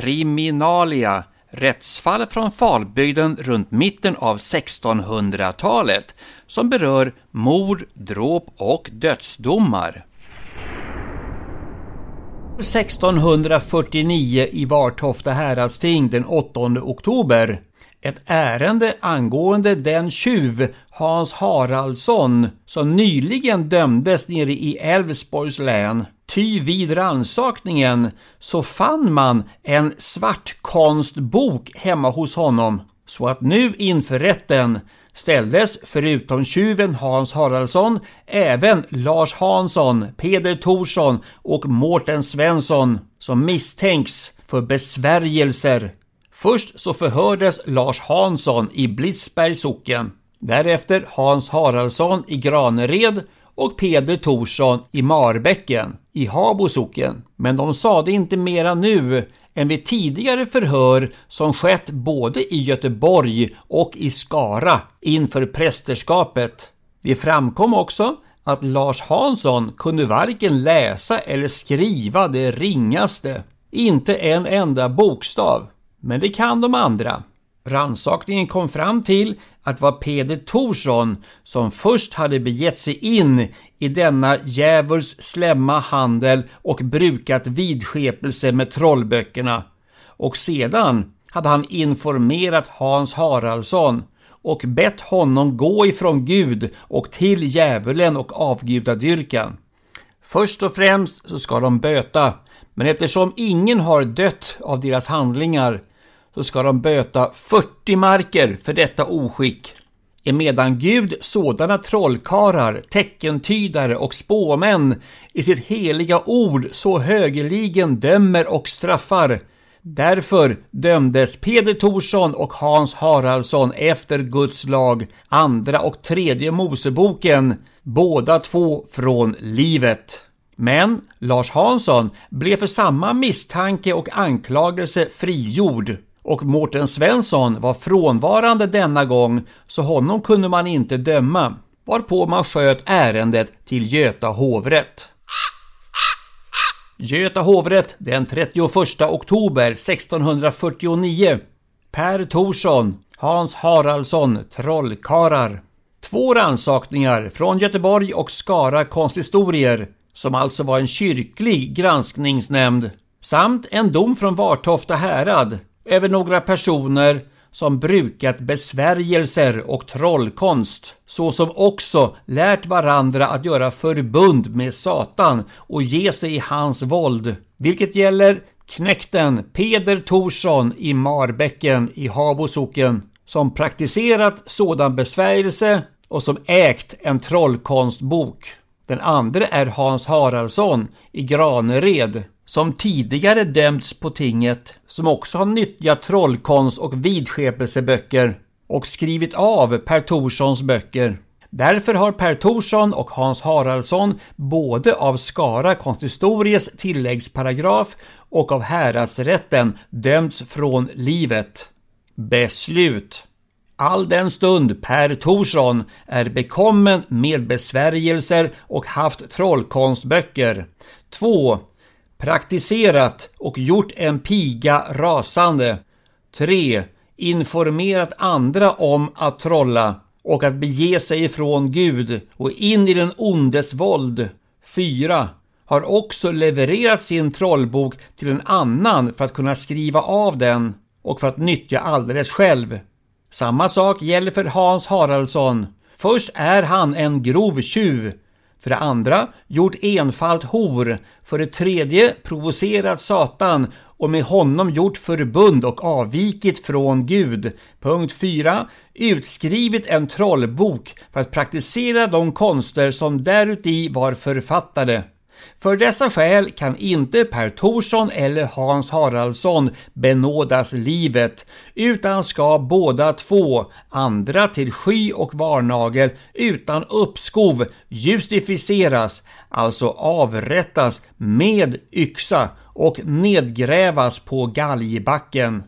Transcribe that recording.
Kriminalia Rättsfall från Falbygden runt mitten av 1600-talet som berör mord, dråp och dödsdomar. 1649 i Vartofta häradsting den 8 oktober. Ett ärende angående den tjuv Hans Haraldsson som nyligen dömdes nere i Älvsborgs län. Ty vid ransakningen så fann man en svartkonstbok hemma hos honom. Så att nu inför rätten ställdes förutom tjuven Hans Haraldsson även Lars Hansson, Peder Thorsson och Mårten Svensson som misstänks för besvärjelser. Först så förhördes Lars Hansson i Blidsbergs socken. Därefter Hans Haraldsson i Granered och Peder Thorsson i Marbäcken i Habo socken. Men de sade inte mera nu än vid tidigare förhör som skett både i Göteborg och i Skara inför prästerskapet. Det framkom också att Lars Hansson kunde varken läsa eller skriva det ringaste. Inte en enda bokstav. Men det kan de andra. Rannsakningen kom fram till att det var Peder Thorsson som först hade begett sig in i denna djävuls slämma handel och brukat vidskepelse med trollböckerna. Och sedan hade han informerat Hans Haraldsson och bett honom gå ifrån Gud och till djävulen och avgudadyrkan. Först och främst så ska de böta, men eftersom ingen har dött av deras handlingar så ska de böta 40 marker för detta oskick. Emedan Gud sådana trollkarlar, teckentydare och spåmän i sitt heliga ord så högerligen dömer och straffar. Därför dömdes Peder Thorsson och Hans Haraldsson efter Guds lag, andra och tredje Moseboken, båda två från livet. Men Lars Hansson blev för samma misstanke och anklagelse frigjord och Mårten Svensson var frånvarande denna gång så honom kunde man inte döma, varpå man sköt ärendet till Göta hovrätt. Göta hovrätt den 31 oktober 1649. Per Thorsson, Hans Haraldsson, trollkarlar. Två rannsakningar från Göteborg och Skara konsthistorier, som alltså var en kyrklig granskningsnämnd, samt en dom från Vartofta härad över några personer som brukat besvärjelser och trollkonst, såsom också lärt varandra att göra förbund med Satan och ge sig i hans våld, vilket gäller knäkten Peder Thorsson i Marbäcken i Habo socken, som praktiserat sådan besvärjelse och som ägt en trollkonstbok. Den andra är Hans Haraldsson i Granered som tidigare dömts på tinget, som också har nyttjat trollkonst och vidskepelseböcker och skrivit av Per Torssons böcker. Därför har Per Thorsson och Hans Haraldsson både av Skara konsthistories tilläggsparagraf och av häradsrätten dömts från livet. Beslut All den stund Per Thorsson är bekommen med besvärjelser och haft trollkonstböcker. 2 praktiserat och gjort en piga rasande. 3. Informerat andra om att trolla och att bege sig ifrån Gud och in i den ondes våld. 4. Har också levererat sin trollbok till en annan för att kunna skriva av den och för att nyttja alldeles själv. Samma sak gäller för Hans Haraldsson. Först är han en grov tjuv för det andra, gjort enfald hor. För det tredje, provocerat Satan och med honom gjort förbund och avvikit från Gud. Punkt 4. Utskrivit en trollbok för att praktisera de konster som däruti var författade. För dessa skäl kan inte Per Thorsson eller Hans Haraldsson benådas livet, utan ska båda två, andra till sky och varnagel, utan uppskov justificeras, alltså avrättas med yxa och nedgrävas på galgbacken.